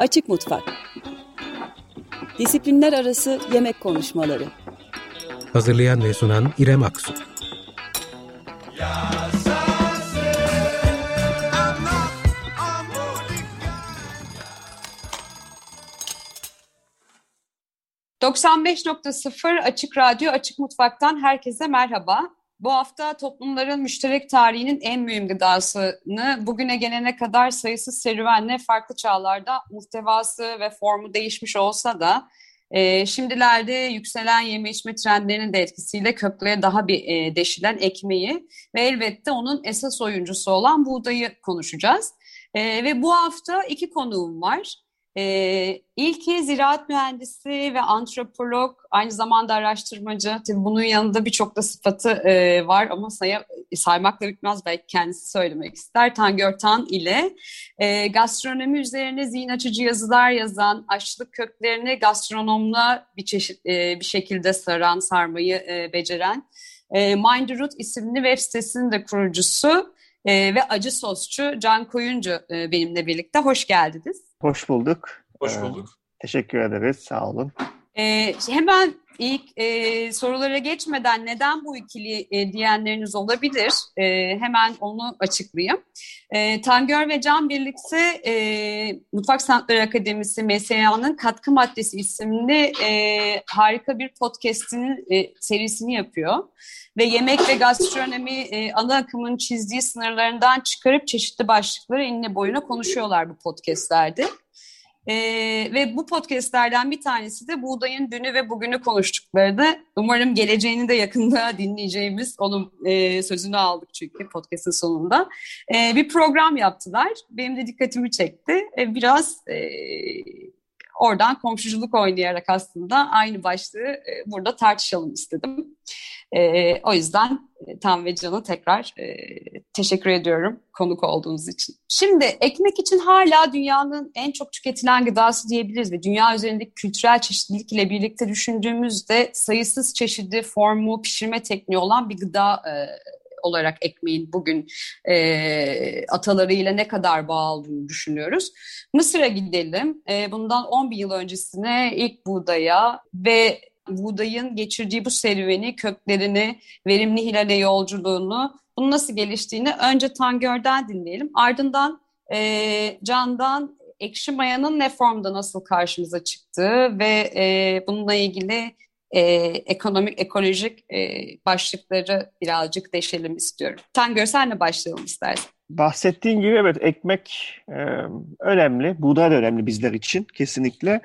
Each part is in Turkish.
Açık Mutfak. Disiplinler Arası Yemek Konuşmaları. Hazırlayan ve sunan İrem Aksu. ...95.0 Açık Radyo Açık Mutfak'tan herkese merhaba. Bu hafta toplumların müşterek tarihinin en mühim gıdasını bugüne gelene kadar sayısız serüvenle farklı çağlarda muhtevası ve formu değişmiş olsa da e, şimdilerde yükselen yeme içme trendlerinin de etkisiyle köklere daha bir e, deşilen ekmeği ve elbette onun esas oyuncusu olan buğdayı konuşacağız. E, ve bu hafta iki konuğum var. Ee, ilki ziraat mühendisi ve antropolog, aynı zamanda araştırmacı. Tabii bunun yanında birçok da sıfatı e, var ama saya, saymakla bitmez belki kendisi söylemek ister. Tangör Tan ile e, gastronomi üzerine zihin açıcı yazılar yazan, aşçılık köklerini gastronomla bir çeşit e, bir şekilde saran, sarmayı e, beceren e, Mind Root isimli web sitesinin de kurucusu e, ve acı sosçu Can Koyuncu e, benimle birlikte. Hoş geldiniz. Hoş bulduk. Hoş ee, bulduk. Ee, teşekkür ederiz. Sağ olun. Ee, hemen ilk e, sorulara geçmeden neden bu ikili e, diyenleriniz olabilir? E, hemen onu açıklayayım. E, Tangör ve Can birlikte e, Mutfak Sanatları Akademisi MSA'nın Katkı Maddesi isimli e, harika bir podcast'inin e, serisini yapıyor. Ve yemek ve gastronomi e, ana akımın çizdiği sınırlarından çıkarıp çeşitli başlıkları enine boyuna konuşuyorlar bu podcastlerde. E, ve bu podcastlerden bir tanesi de buğdayın dünü ve bugünü konuştuklarını. Umarım geleceğini de yakında dinleyeceğimiz onun e, sözünü aldık çünkü podcastın sonunda. E, bir program yaptılar. Benim de dikkatimi çekti. E, biraz e, oradan komşuculuk oynayarak aslında aynı başlığı e, burada tartışalım istedim. E, o yüzden e, Tam ve Can'a tekrar e, teşekkür ediyorum konuk olduğunuz için. Şimdi ekmek için hala dünyanın en çok tüketilen gıdası diyebiliriz ve dünya üzerindeki kültürel çeşitlilik ile birlikte düşündüğümüzde sayısız çeşidi, formu, pişirme tekniği olan bir gıda e, olarak ekmeğin bugün e, atalarıyla ne kadar bağ olduğunu düşünüyoruz. Mısır'a gidelim. E, bundan 11 yıl öncesine ilk buğdaya ve buğdayın geçirdiği bu serüveni, köklerini, verimli hilale yolculuğunu, bunun nasıl geliştiğini önce Tangör'den dinleyelim. Ardından e, Can'dan ekşi mayanın ne formda nasıl karşımıza çıktığı ve e, bununla ilgili e, ekonomik, ekolojik e, başlıkları birazcık deşelim istiyorum. Tangör senle başlayalım istersen. Bahsettiğin gibi evet ekmek e, önemli, buğday da önemli bizler için kesinlikle.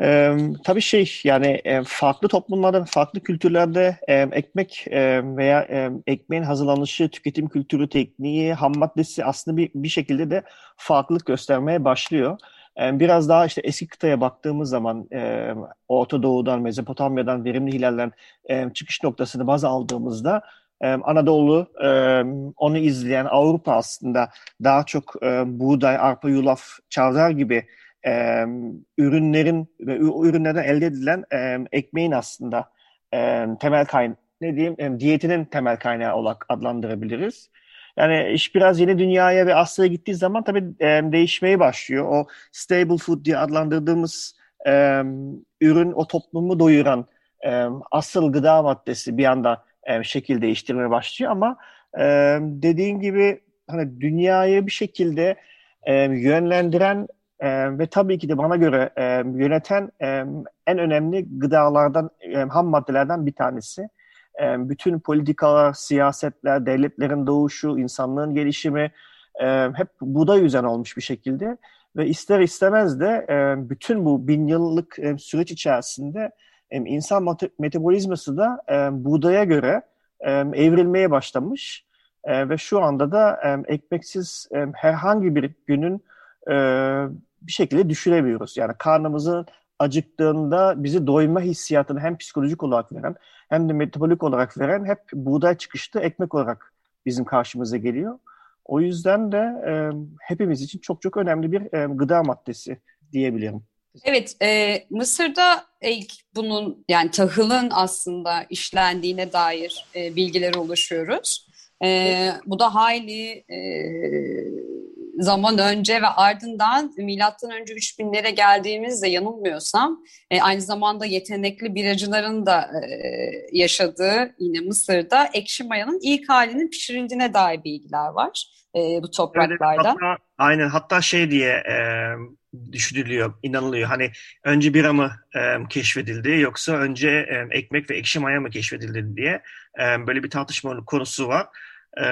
Ee, tabii şey yani e, farklı toplumlarda, farklı kültürlerde e, ekmek e, veya e, ekmeğin hazırlanışı, tüketim kültürü, tekniği, ham maddesi aslında bir, bir şekilde de farklılık göstermeye başlıyor. E, biraz daha işte eski kıtaya baktığımız zaman e, Orta Doğu'dan, Mezopotamya'dan, verimli hilallerden e, çıkış noktasını baz aldığımızda Anadolu, onu izleyen Avrupa aslında daha çok buğday, arpa, yulaf, çavdar gibi e, ürünlerin ve ürünlerden elde edilen e, ekmeğin aslında e, temel kaynağı ne diyeyim e, diyetinin temel kaynağı olarak adlandırabiliriz. Yani iş biraz yeni dünyaya ve Asya'ya gittiği zaman tabii e, değişmeye başlıyor. O stable food diye adlandırdığımız e, ürün o toplumu doyuran e, asıl gıda maddesi bir anda e, şekil değiştirmeye başlıyor ama e, dediğin gibi hani dünyayı bir şekilde e, yönlendiren e, ve tabii ki de bana göre e, yöneten e, en önemli gıdalardan, e, ham maddelerden bir tanesi. E, bütün politikalar, siyasetler, devletlerin doğuşu, insanlığın gelişimi e, hep buğday üzerine olmuş bir şekilde. Ve ister istemez de e, bütün bu bin yıllık e, süreç içerisinde e, insan metabolizması da e, buğdaya göre e, evrilmeye başlamış. E, ve şu anda da e, ekmeksiz e, herhangi bir günün bir şekilde düşüremiyoruz. Yani karnımızın acıktığında bizi doyma hissiyatını hem psikolojik olarak veren hem de metabolik olarak veren hep buğday çıkışlı ekmek olarak bizim karşımıza geliyor. O yüzden de e, hepimiz için çok çok önemli bir e, gıda maddesi diyebilirim. Evet, e, Mısır'da ilk bunun yani tahılın aslında işlendiğine dair e, bilgilere ulaşıyoruz. E, bu da hayli e, zaman önce ve ardından milattan önce 3000'lere geldiğimizde yanılmıyorsam e, aynı zamanda yetenekli biracıların da e, yaşadığı yine Mısır'da ekşi mayanın ilk halinin pişirildiğine dair bilgiler var e, bu topraklarda. hatta, aynen hatta şey diye e, düşünülüyor, inanılıyor. Hani önce bira mı e, keşfedildi yoksa önce e, ekmek ve ekşi maya mı keşfedildi diye e, böyle bir tartışma konusu var. E,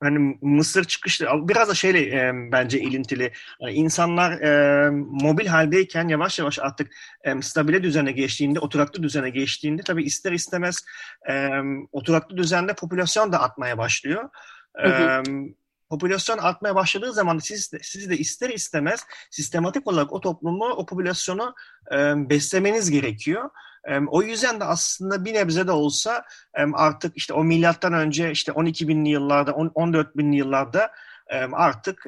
hani Mısır çıkışlı biraz da şeyle e, bence ilintili. Yani insanlar e, mobil haldeyken yavaş yavaş artık e, stabile düzene geçtiğinde, oturaklı düzene geçtiğinde tabii ister istemez e, oturaklı düzende popülasyon da artmaya başlıyor. Hı hı. E, popülasyon artmaya başladığı zaman siz de, siz de ister istemez sistematik olarak o toplumu, o popülasyonu e, beslemeniz gerekiyor. O yüzden de aslında bir nebze de olsa artık işte o milattan önce işte 12 binli yıllarda, 14 binli yıllarda artık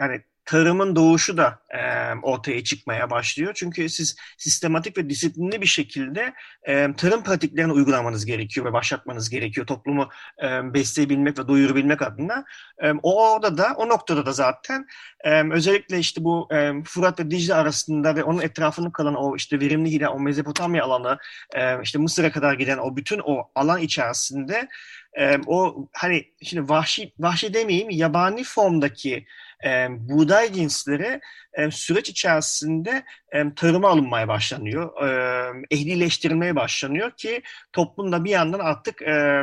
yani tarımın doğuşu da e, ortaya çıkmaya başlıyor. Çünkü siz sistematik ve disiplinli bir şekilde e, tarım pratiklerini uygulamanız gerekiyor ve başlatmanız gerekiyor toplumu e, besleyebilmek ve doyurabilmek adına. E, o orada da, o noktada da zaten e, özellikle işte bu e, Fırat ve Dicle arasında ve onun etrafında kalan o işte verimli hile, o Mezopotamya alanı, e, işte Mısır'a kadar giden o bütün o alan içerisinde o hani şimdi vahşi vahşi demeyeyim yabani formdaki e, buğday cinsleri e, süreç içerisinde e, tarıma alınmaya başlanıyor. E, ehlileştirilmeye başlanıyor ki toplumda bir yandan artık e,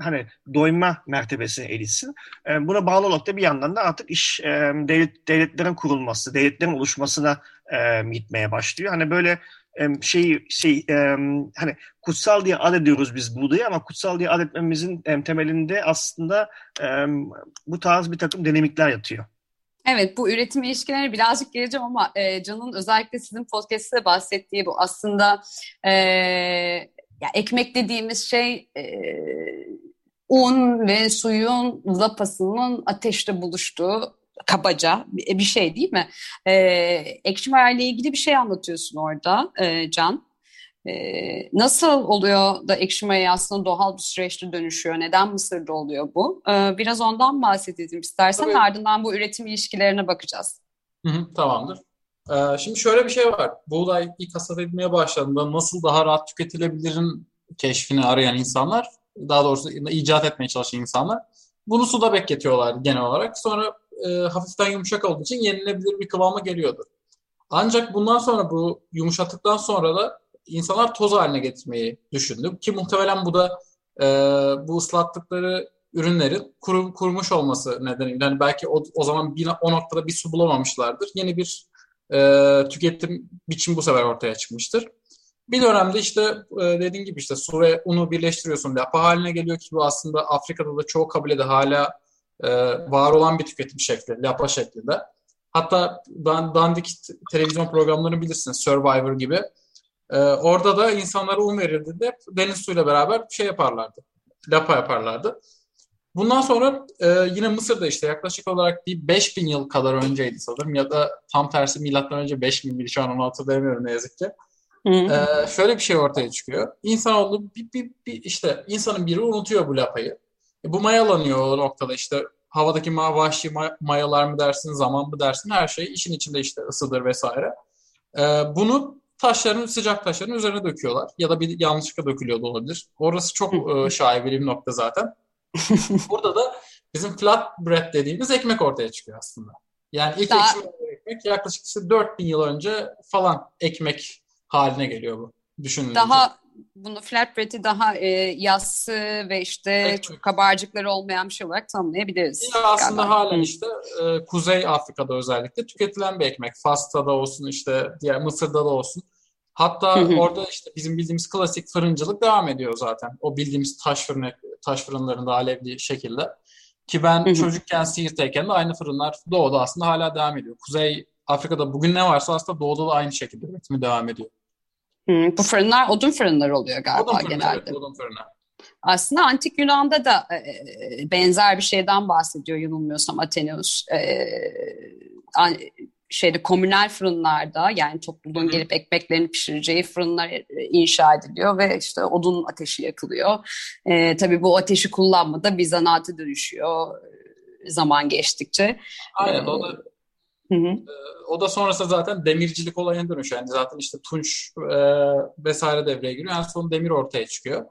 hani doyma mertebesine erişsin. E, buna bağlı olarak da bir yandan da artık iş e, devlet, devletlerin kurulması, devletlerin oluşmasına e, gitmeye başlıyor. Hani böyle şey şey hani kutsal diye ad ediyoruz biz buğdayı ama kutsal diye ad etmemizin temelinde aslında bu tarz bir takım dinamikler yatıyor. Evet bu üretim ilişkilerine birazcık geleceğim ama e, Can'ın özellikle sizin podcast'te bahsettiği bu aslında e, ya ekmek dediğimiz şey e, un ve suyun lapasının ateşte buluştuğu kabaca bir şey değil mi? E, ekşi ile ilgili bir şey anlatıyorsun orada e, Can. Ee, nasıl oluyor da ekşi maya aslında doğal bir süreçte dönüşüyor? Neden Mısır'da oluyor bu? Ee, biraz ondan bahsedelim istersen. Tabii. Ardından bu üretim ilişkilerine bakacağız. Hı hı, tamamdır. Ee, şimdi şöyle bir şey var. Buğday ilk hasat edilmeye başladığında nasıl daha rahat tüketilebilirin keşfini arayan insanlar, daha doğrusu icat etmeye çalışan insanlar bunu suda bekletiyorlar genel olarak. Sonra e, hafiften yumuşak olduğu için yenilebilir bir kıvama geliyordu. Ancak bundan sonra bu yumuşattıktan sonra da insanlar toz haline getirmeyi düşündü. Ki muhtemelen bu da e, bu ıslattıkları ürünlerin kuru, kurumuş olması nedeniyle. Yani belki o, o zaman bir, o noktada bir su bulamamışlardır. Yeni bir e, tüketim biçim bu sefer ortaya çıkmıştır. Bir dönemde işte e, dediğim gibi işte su ve unu birleştiriyorsun. Lapa haline geliyor ki bu aslında Afrika'da da çoğu kabilede hala e, var olan bir tüketim şekli. Lapa şeklinde. Hatta ben dandik televizyon programlarını bilirsiniz. Survivor gibi. Ee, orada da insanlara un verildi de deniz suyuyla beraber şey yaparlardı. Lapa yaparlardı. Bundan sonra e, yine Mısır'da işte yaklaşık olarak bir 5000 yıl kadar önceydi sanırım ya da tam tersi milattan önce 5000 miydi şu an onu hatırlayamıyorum ne yazık ki. Ee, şöyle bir şey ortaya çıkıyor. İnsanoğlu bir, bir, bir işte insanın biri unutuyor bu lapayı. E, bu mayalanıyor o noktada işte havadaki ma vahşi mayalar mı dersin, zaman mı dersin her şey işin içinde işte ısıdır vesaire. Ee, bunu taşların sıcak taşların üzerine döküyorlar. Ya da bir yanlışlıkla dökülüyor da olabilir. Orası çok e, şaibeli bir nokta zaten. Burada da bizim flat bread dediğimiz ekmek ortaya çıkıyor aslında. Yani ilk Daha... ekmek yaklaşık işte 4000 yıl önce falan ekmek haline geliyor bu. Düşünün. Daha bunu flatbread'i daha e, yassı ve işte evet. çok kabarcıkları olmayan bir şey olarak tanımlayabiliriz. Ya aslında galiba. halen işte e, Kuzey Afrika'da özellikle tüketilen bir ekmek. Fas'ta da olsun işte diğer Mısır'da da olsun. Hatta orada işte bizim bildiğimiz klasik fırıncılık devam ediyor zaten. O bildiğimiz taş fırın taş fırınlarında alevli şekilde. Ki ben çocukken Siirt'teyken de aynı fırınlar doğuda aslında hala devam ediyor. Kuzey Afrika'da bugün ne varsa aslında doğuda da aynı şekilde üretimi devam ediyor. Hmm, bu fırınlar odun fırınları oluyor galiba odun fırını, genelde. Evet, odun fırını. Aslında antik Yunan'da da e, e benzer bir şeyden bahsediyor yanılmıyorsam Atheneus. E, şeyde komünel fırınlarda yani topluluğun gelip ekmeklerini pişireceği fırınlar e, inşa ediliyor ve işte odun ateşi yakılıyor. E, tabii bu ateşi kullanmada bir zanaatı dönüşüyor. zaman geçtikçe. Aynen o da Hı hı. O da sonrasında zaten demircilik olayına dönüşüyor. Yani zaten işte tunç e, vesaire devreye giriyor. En son demir ortaya çıkıyor.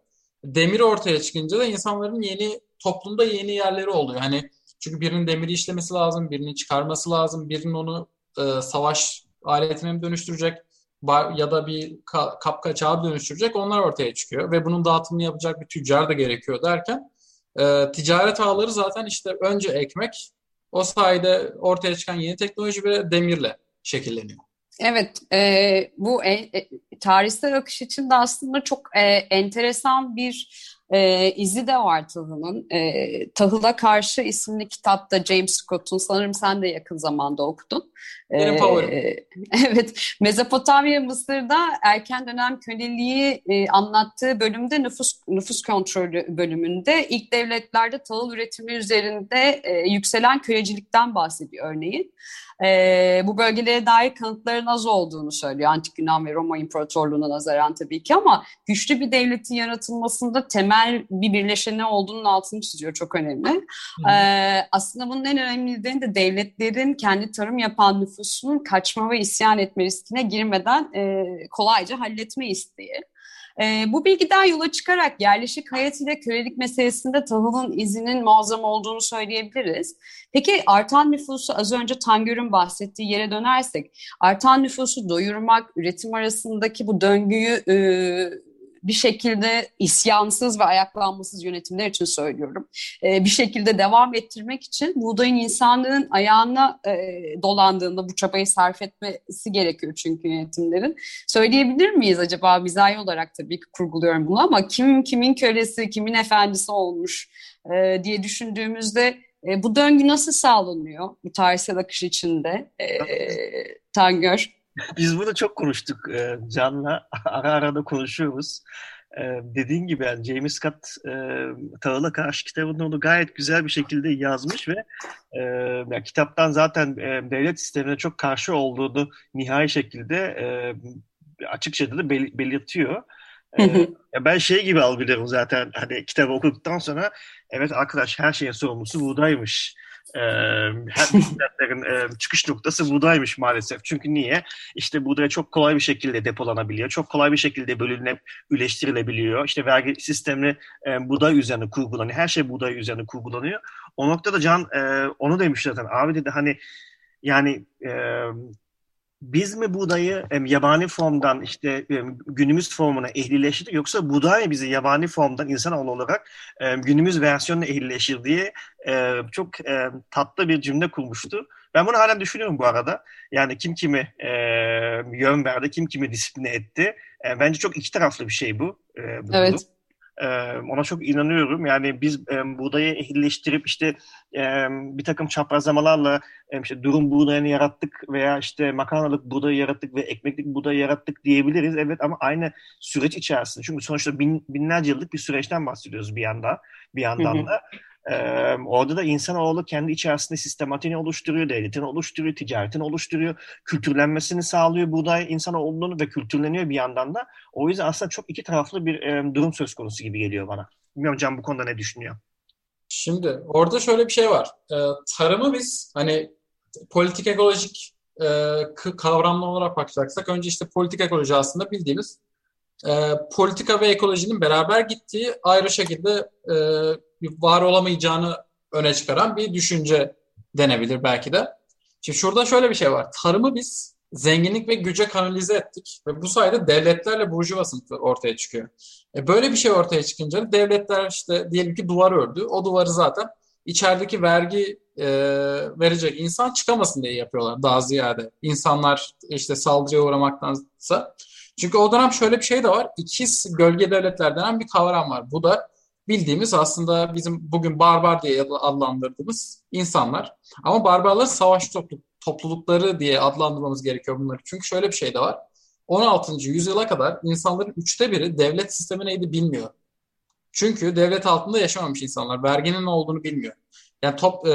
Demir ortaya çıkınca da insanların yeni toplumda yeni yerleri oluyor. Hani çünkü birinin demiri işlemesi lazım, birinin çıkarması lazım, birinin onu e, savaş aletine mi dönüştürecek ya da bir ka kapkaçağa dönüştürecek onlar ortaya çıkıyor. Ve bunun dağıtımını yapacak bir tüccar da gerekiyor derken e, ticaret ağları zaten işte önce ekmek, o sayede ortaya çıkan yeni teknoloji ve demirle şekilleniyor. Evet, e, bu e, tarihsel akış için de aslında çok e, enteresan bir e, izi de var Tahıl'ın. E, Tahıl'a Karşı isimli kitapta James Scott'un sanırım sen de yakın zamanda okudun. Benim e, Evet, Mezopotamya Mısır'da erken dönem köleliği e, anlattığı bölümde nüfus nüfus kontrolü bölümünde ilk devletlerde tahıl üretimi üzerinde e, yükselen kölecilikten bahsediyor örneğin e, bu bölgelere dair kanıtların az olduğunu söylüyor Antik Yunan ve Roma İmparatorluğu'na nazaran tabii ki ama güçlü bir devletin yaratılmasında temel bir birleşeni olduğunun altını çiziyor çok önemli. E, aslında bunun en önemli de devletlerin kendi tarım yapan nüfusunun kaçma ve isyan etme riskine girmeden e, kolayca halletme isteği. E, bu bilgiden yola çıkarak yerleşik hayat ile kölelik meselesinde tahılın izinin muazzam olduğunu söyleyebiliriz. Peki artan nüfusu az önce Tangör'ün bahsettiği yere dönersek, artan nüfusu doyurmak, üretim arasındaki bu döngüyü e, bir şekilde isyansız ve ayaklanmasız yönetimler için söylüyorum. E, bir şekilde devam ettirmek için buğdayın insanlığın ayağına e, dolandığında bu çabayı sarf etmesi gerekiyor çünkü yönetimlerin. Söyleyebilir miyiz acaba mizahi olarak tabii ki kurguluyorum bunu ama kim kimin kölesi, kimin efendisi olmuş e, diye düşündüğümüzde e, bu döngü nasıl sağlanıyor bu tarihsel akış içinde e, Tangör? Biz bunu çok konuştuk e, Can'la. Ara ara da konuşuyoruz. E, dediğin gibi yani James Scott e, Tağıl'a karşı kitabında onu gayet güzel bir şekilde yazmış ve yani kitaptan zaten devlet sistemine çok karşı olduğunu nihai şekilde açıkça da bel- belirtiyor. Ee, ben şey gibi algılıyorum zaten hani kitabı okuduktan sonra evet arkadaş her şeyin sorumlusu buğdaymış e, her e, çıkış noktası buğdaymış maalesef. Çünkü niye? İşte buğday çok kolay bir şekilde depolanabiliyor. Çok kolay bir şekilde bölünüp üleştirilebiliyor. İşte vergi sistemi e, buğday üzerine kurgulanıyor. Her şey buğday üzerine kurgulanıyor. O noktada Can e, onu demiş zaten. Abi dedi hani yani e, biz mi buğdayı yabani formdan işte günümüz formuna ehlileştirdik yoksa buğday bizi yabani formdan insanoğlu olarak günümüz versiyonuna ehlileşir diye çok tatlı bir cümle kurmuştu. Ben bunu halen düşünüyorum bu arada. Yani kim kimi yön verdi, kim kimi disipline etti. Bence çok iki taraflı bir şey bu. E, bu evet. Durum. Ona çok inanıyorum. Yani biz e, buğdayı ehlileştirip işte e, bir takım çaprazlamalarla e, işte durum buğdayını yarattık veya işte makarnalık buğdayı yarattık ve ekmeklik buğdayı yarattık diyebiliriz. Evet ama aynı süreç içerisinde. Çünkü sonuçta bin, binlerce yıllık bir süreçten bahsediyoruz bir yanda, bir yandan da. Ee, orada da insanoğlu kendi içerisinde sistematiğini oluşturuyor, devletini oluşturuyor, ticaretini oluşturuyor, kültürlenmesini sağlıyor buğday insanoğlunun ve kültürleniyor bir yandan da. O yüzden aslında çok iki taraflı bir e, durum söz konusu gibi geliyor bana. Bilmiyorum Can bu konuda ne düşünüyor? Şimdi orada şöyle bir şey var. Ee, tarımı biz hani politik ekolojik e, kavramlı olarak bakacaksak önce işte politik ekoloji aslında bildiğimiz e, politika ve ekolojinin beraber gittiği ayrı şekilde e, var olamayacağını öne çıkaran bir düşünce denebilir belki de. Şimdi şurada şöyle bir şey var. Tarımı biz zenginlik ve güce kanalize ettik ve bu sayede devletlerle burjuva sınıfı ortaya çıkıyor. E böyle bir şey ortaya çıkınca devletler işte diyelim ki duvar ördü. O duvarı zaten içerideki vergi e, verecek insan çıkamasın diye yapıyorlar daha ziyade. İnsanlar işte saldırıya uğramaktansa. Çünkü o dönem şöyle bir şey de var. İkiz gölge devletler denen bir kavram var. Bu da bildiğimiz aslında bizim bugün barbar diye adlandırdığımız insanlar. Ama barbarların savaş toplulukları diye adlandırmamız gerekiyor bunları. Çünkü şöyle bir şey de var. 16. yüzyıla kadar insanların üçte biri devlet sistemi neydi bilmiyor. Çünkü devlet altında yaşamamış insanlar. Verginin ne olduğunu bilmiyor. Yani top, e,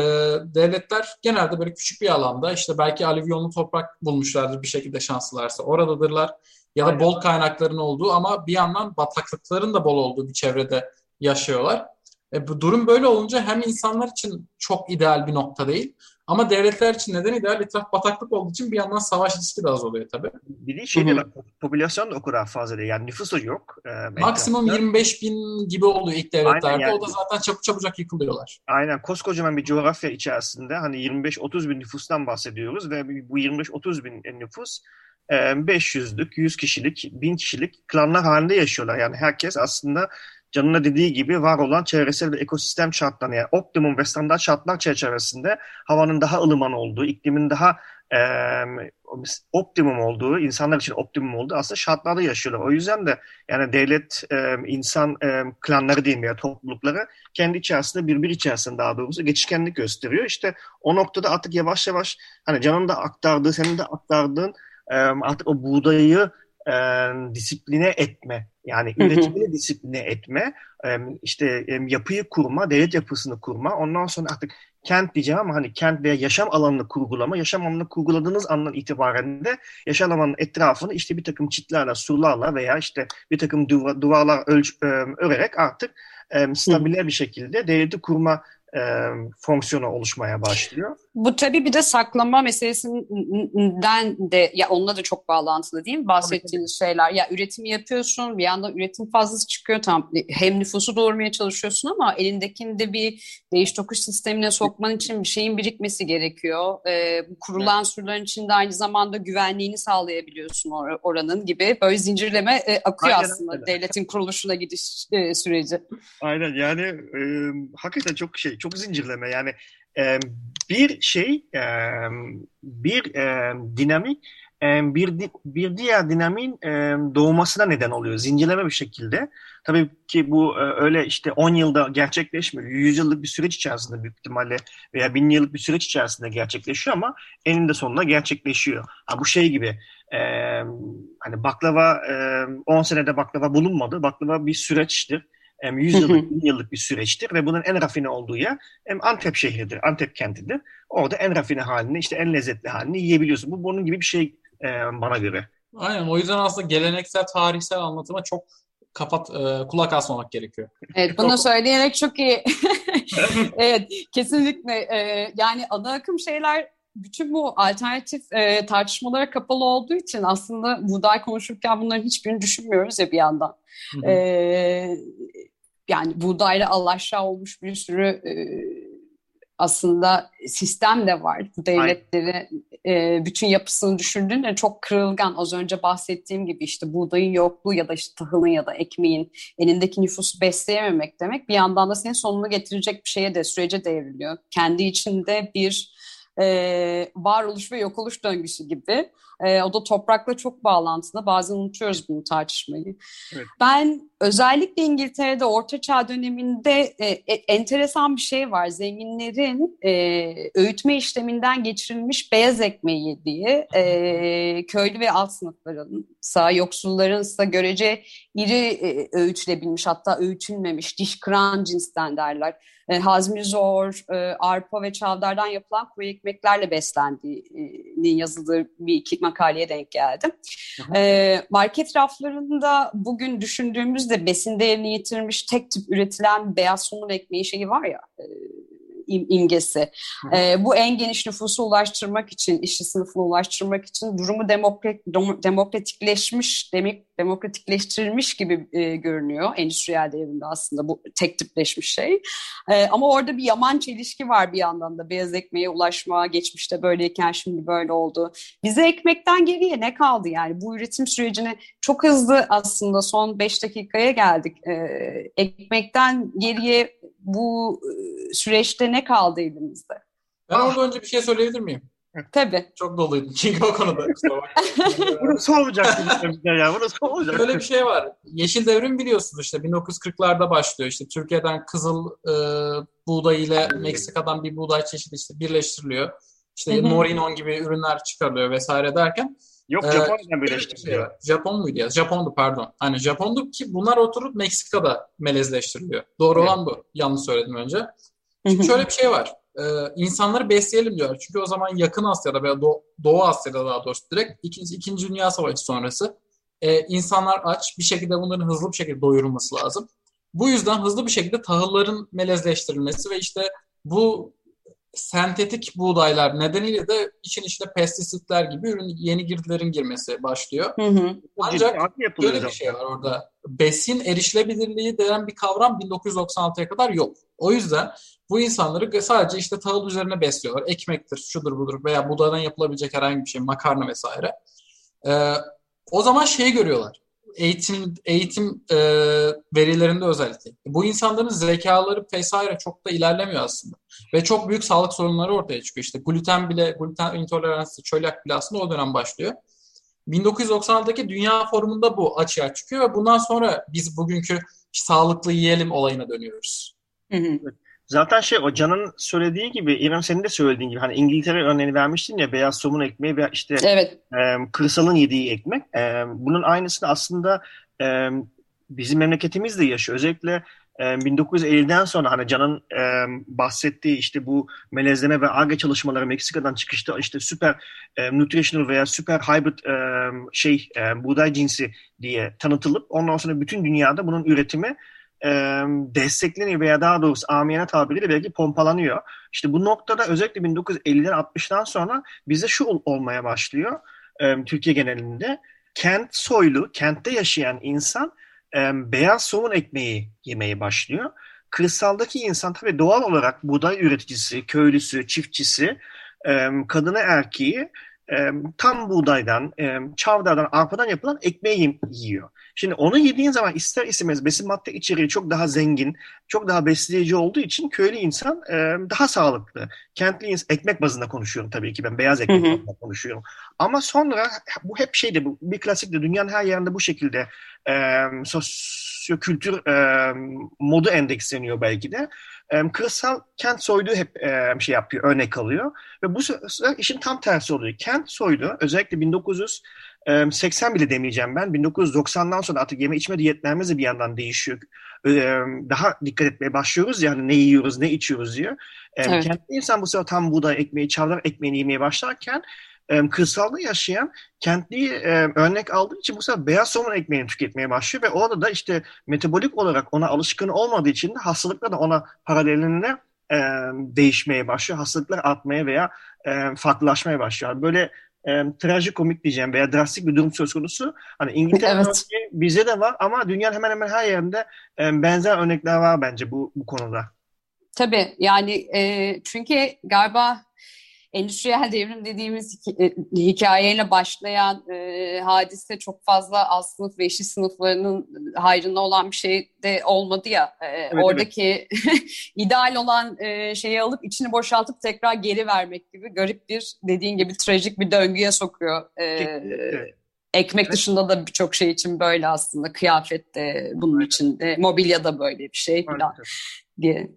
devletler genelde böyle küçük bir alanda işte belki alüvyonlu toprak bulmuşlardır bir şekilde şanslılarsa. Oradadırlar ya da bol kaynakların olduğu ama bir yandan bataklıkların da bol olduğu bir çevrede yaşıyorlar. E, bu durum böyle olunca hem insanlar için çok ideal bir nokta değil ama devletler için neden ideal? Etraf bataklık olduğu için bir yandan savaş riski de az oluyor tabii. Bir de şey de popülasyon da o kadar fazla değil. Yani nüfus da yok. E, Maksimum etrafta. 25 bin gibi oluyor ilk devletlerde. Yani. O da zaten çabuk çabucak yıkılıyorlar. Aynen. Koskocaman bir coğrafya içerisinde hani 25-30 bin nüfustan bahsediyoruz ve bu 25-30 bin nüfus 500'lük, 100 kişilik, 1000 kişilik klanlar halinde yaşıyorlar. Yani herkes aslında canına dediği gibi var olan çevresel ve ekosistem şartlarını yani optimum ve standart şartlar çerçevesinde havanın daha ılıman olduğu, iklimin daha e, optimum olduğu, insanlar için optimum olduğu aslında şartlarda yaşıyorlar. O yüzden de yani devlet, e, insan e, klanları diyeyim ya toplulukları kendi içerisinde birbir içerisinde daha doğrusu geçişkenlik gösteriyor. İşte o noktada artık yavaş yavaş hani canın da aktardığı, senin de aktardığın artık o buğdayı e, disipline etme. Yani üretimini disipline etme, işte yapıyı kurma, devlet yapısını kurma, ondan sonra artık kent diyeceğim ama hani kent veya yaşam alanını kurgulama, yaşam alanını kurguladığınız andan itibaren de yaşam alanının etrafını işte bir takım çitlerle, surlarla veya işte bir takım duvarlar ölç, örerek artık stabile bir şekilde devleti kurma e, fonksiyonu oluşmaya başlıyor. Bu tabii bir de saklama meselesinden de ya onunla da çok bağlantılı değil mi bahsettiğiniz tabii. şeyler? Ya üretim yapıyorsun bir yandan üretim fazlası çıkıyor tam hem nüfusu doğurmaya çalışıyorsun ama elindekini de bir değiş tokuş sistemine sokman için bir şeyin birikmesi gerekiyor. Ee, kurulan evet. surların içinde aynı zamanda güvenliğini sağlayabiliyorsun or- oranın gibi böyle zincirleme e, akıyor Aynen, aslında öyle. devletin kuruluşuna gidiş e, süreci. Aynen yani e, hakikaten çok şey çok zincirleme yani e, bir şey e, bir e, dinamik e, bir bir diğer dinamiğin e, doğmasına neden oluyor zincirleme bir şekilde. Tabii ki bu e, öyle işte 10 yılda gerçekleşmiyor. 100 yıllık bir süreç içerisinde büyük ihtimalle veya 1000 yıllık bir süreç içerisinde gerçekleşiyor ama eninde sonunda gerçekleşiyor. Ha, bu şey gibi e, hani baklava e, 10 senede baklava bulunmadı. Baklava bir süreçtir 100 yıllık, 1000 yıllık bir süreçtir ve bunun en rafine olduğu yer Antep şehridir, Antep kentidir. Orada en rafine halini, işte en lezzetli halini yiyebiliyorsun. Bu bunun gibi bir şey e, bana göre. Aynen o yüzden aslında geleneksel tarihsel anlatıma çok kapat e, kulak asmamak gerekiyor. Evet bunu söyleyerek çok iyi. evet kesinlikle e, yani ana akım şeyler bütün bu alternatif e, tartışmalara kapalı olduğu için aslında buğday konuşurken bunların hiçbirini düşünmüyoruz ya bir yandan. Hı hı. E, yani buğdayla Allah aşağı olmuş bir sürü e, aslında sistem de var. Bu devletleri e, bütün yapısını düşündüğünde çok kırılgan. Az önce bahsettiğim gibi işte buğdayın yokluğu ya da işte tahılın ya da ekmeğin elindeki nüfusu besleyememek demek. Bir yandan da senin sonunu getirecek bir şeye de sürece devriliyor. Kendi içinde bir e, varoluş ve yok oluş döngüsü gibi. E, o da toprakla çok bağlantılı. Bazen unutuyoruz bunu tartışmayı. Evet. Ben özellikle İngiltere'de Orta Çağ döneminde e, e, enteresan bir şey var. Zenginlerin e, öğütme işleminden geçirilmiş beyaz ekmeği yediği, e, köylü ve alt sınıfların sağ yoksulların ise görece iri e, öğütülebilmiş hatta öğütülmemiş diş kıran cinsten derler e, hazmi zor, e, arpa ve çavdardan yapılan kuru ekmeklerle beslendiğini yazıldığı bir iki makaleye denk geldim. E, market raflarında bugün düşündüğümüzde besin değerini yitirmiş tek tip üretilen beyaz somun ekmeği şeyi var ya... E, imgesi. E, bu en geniş nüfusu ulaştırmak için, işçi sınıfına ulaştırmak için durumu demokrat, demokratikleşmiş, demek demokratikleştirilmiş gibi e, görünüyor endüstriyel devrimde aslında bu tek tipleşmiş şey. E, ama orada bir yaman çelişki var bir yandan da beyaz ekmeğe ulaşma geçmişte böyleyken şimdi böyle oldu. Bize ekmekten geriye ne kaldı yani bu üretim sürecine çok hızlı aslında son beş dakikaya geldik. E, ekmekten geriye bu e, süreçte ne kaldı elimizde? Ben ah. orada önce bir şey söyleyebilir miyim? Tabii. Çok doluydum çünkü o konuda. Bunu sormayacaktım ya. Bunu sormayacaktım. Böyle bir şey var. Yeşil devrim biliyorsunuz işte 1940'larda başlıyor. İşte Türkiye'den kızıl e, buğday ile Meksika'dan bir buğday çeşidi işte birleştiriliyor. İşte Morinon gibi ürünler çıkarılıyor vesaire derken Yok ee, Japonya'dan birleştiriliyor. Şey Japon muydu ya? Japondu pardon. Hani Japondu ki bunlar oturup Meksika'da melezleştiriliyor. Doğru evet. olan bu. Yanlış söyledim önce. Çünkü şöyle bir şey var. Ee, insanları besleyelim diyorlar. Çünkü o zaman yakın Asya'da veya Doğu, Doğu Asya'da daha doğrusu direkt İkinci, İkinci Dünya Savaşı sonrası e, insanlar aç. Bir şekilde bunların hızlı bir şekilde doyurulması lazım. Bu yüzden hızlı bir şekilde tahılların melezleştirilmesi ve işte bu sentetik buğdaylar nedeniyle de için içine pestisitler gibi ürün yeni girdilerin girmesi başlıyor. Hı hı. Ancak Böyle bir şey var orada. Besin erişilebilirliği denen bir kavram 1996'ya kadar yok. O yüzden bu insanları sadece işte tahıl üzerine besliyorlar. Ekmektir, şudur budur veya buğdaydan yapılabilecek herhangi bir şey, makarna vesaire. Ee, o zaman şeyi görüyorlar. Eğitim eğitim e, verilerinde özellikle. Bu insanların zekaları vesaire çok da ilerlemiyor aslında. Ve çok büyük sağlık sorunları ortaya çıkıyor. İşte gluten bile, gluten intoleransı, çölyak bile aslında o dönem başlıyor. 1996'daki Dünya Forumu'nda bu açığa çıkıyor ve bundan sonra biz bugünkü sağlıklı yiyelim olayına dönüyoruz. Hı hı. Zaten şey o Can'ın söylediği gibi İrem senin de söylediğin gibi hani İngiltere örneğini vermiştin ya beyaz somun ekmeği ve işte Evet. e, kırsalın yediği ekmek. E, bunun aynısını aslında e, bizim memleketimiz de yaşıyor. Özellikle e, 1950'den sonra hani Can'ın e, bahsettiği işte bu melezleme ve ARGE çalışmaları Meksika'dan çıkışta işte süper e, nutritional veya süper hybrid e, şey e, buğday cinsi diye tanıtılıp ondan sonra bütün dünyada bunun üretimi e, destekleniyor veya daha doğrusu amiyane tabiriyle belki pompalanıyor. İşte bu noktada özellikle 1950'den 60'tan sonra bize şu ol- olmaya başlıyor e, Türkiye genelinde. Kent soylu, kentte yaşayan insan e, beyaz somun ekmeği yemeye başlıyor. Kırsaldaki insan tabii doğal olarak buğday üreticisi, köylüsü, çiftçisi, e, kadını erkeği e, tam buğdaydan, e, çavdardan, arpadan yapılan ekmeği yiyor. Şimdi onu yediğin zaman ister istemez besin madde içeriği çok daha zengin, çok daha besleyici olduğu için köylü insan e, daha sağlıklı. Kentli insan, ekmek bazında konuşuyorum tabii ki ben beyaz ekmek Hı hı. bazında konuşuyorum. Ama sonra bu hep şeydi, bu bir klasik de dünyanın her yerinde bu şekilde e, sosyokültür e, modu endeksleniyor belki de. E, kırsal kent soyduğu hep e, şey yapıyor, örnek alıyor. Ve bu sefer işin tam tersi oluyor. Kent soydu özellikle 1980 bile demeyeceğim ben. 1990'dan sonra artık yeme içme diyetlerimiz de bir yandan değişiyor. Daha dikkat etmeye başlıyoruz yani ne yiyoruz, ne içiyoruz diye. E, Evet. Kentli insan bu sefer tam buğday ekmeği, çavdar ekmeğini yemeye başlarken kırsalda yaşayan kentli e, örnek aldığı için bu sefer beyaz somun ekmeğini tüketmeye başlıyor ve orada da işte metabolik olarak ona alışkın olmadığı için de hastalıklar da ona paralelinde e, değişmeye başlıyor. Hastalıklar artmaya veya e, farklılaşmaya başlıyor. Böyle e, trajikomik diyeceğim veya drastik bir durum söz konusu. Hani İngiltere Evet. örneği bize de var ama dünyanın hemen hemen her yerinde e, benzer örnekler var bence bu, bu konuda. Tabii yani e, çünkü galiba endüstriyel devrim dediğimiz e, hikayeyle başlayan e, hadise çok fazla alt sınıf ve işçi sınıflarının hayrına olan bir şey de olmadı ya. E, oradaki ideal olan e, şeyi alıp içini boşaltıp tekrar geri vermek gibi garip bir dediğin gibi trajik bir döngüye sokuyor. E, ekmek dışında da birçok şey için böyle aslında. Kıyafet de bunun için de, mobilya da böyle bir şey falan diye.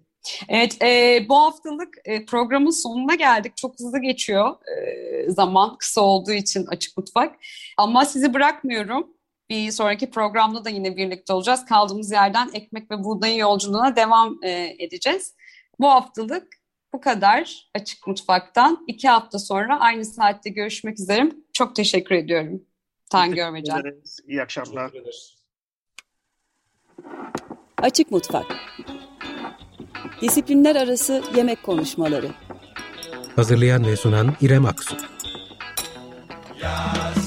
Evet, e, bu haftalık e, programın sonuna geldik. Çok hızlı geçiyor e, zaman, kısa olduğu için Açık Mutfak. Ama sizi bırakmıyorum. Bir sonraki programda da yine birlikte olacağız. Kaldığımız yerden ekmek ve buğdayın yolculuğuna devam e, edeceğiz. Bu haftalık bu kadar Açık Mutfak'tan. İki hafta sonra aynı saatte görüşmek üzere. Çok teşekkür ediyorum. Teşekkür ederiz. İyi akşamlar. Açık Mutfak Disiplinler arası yemek konuşmaları. Hazırlayan ve sunan İrem Aksu. Yaz.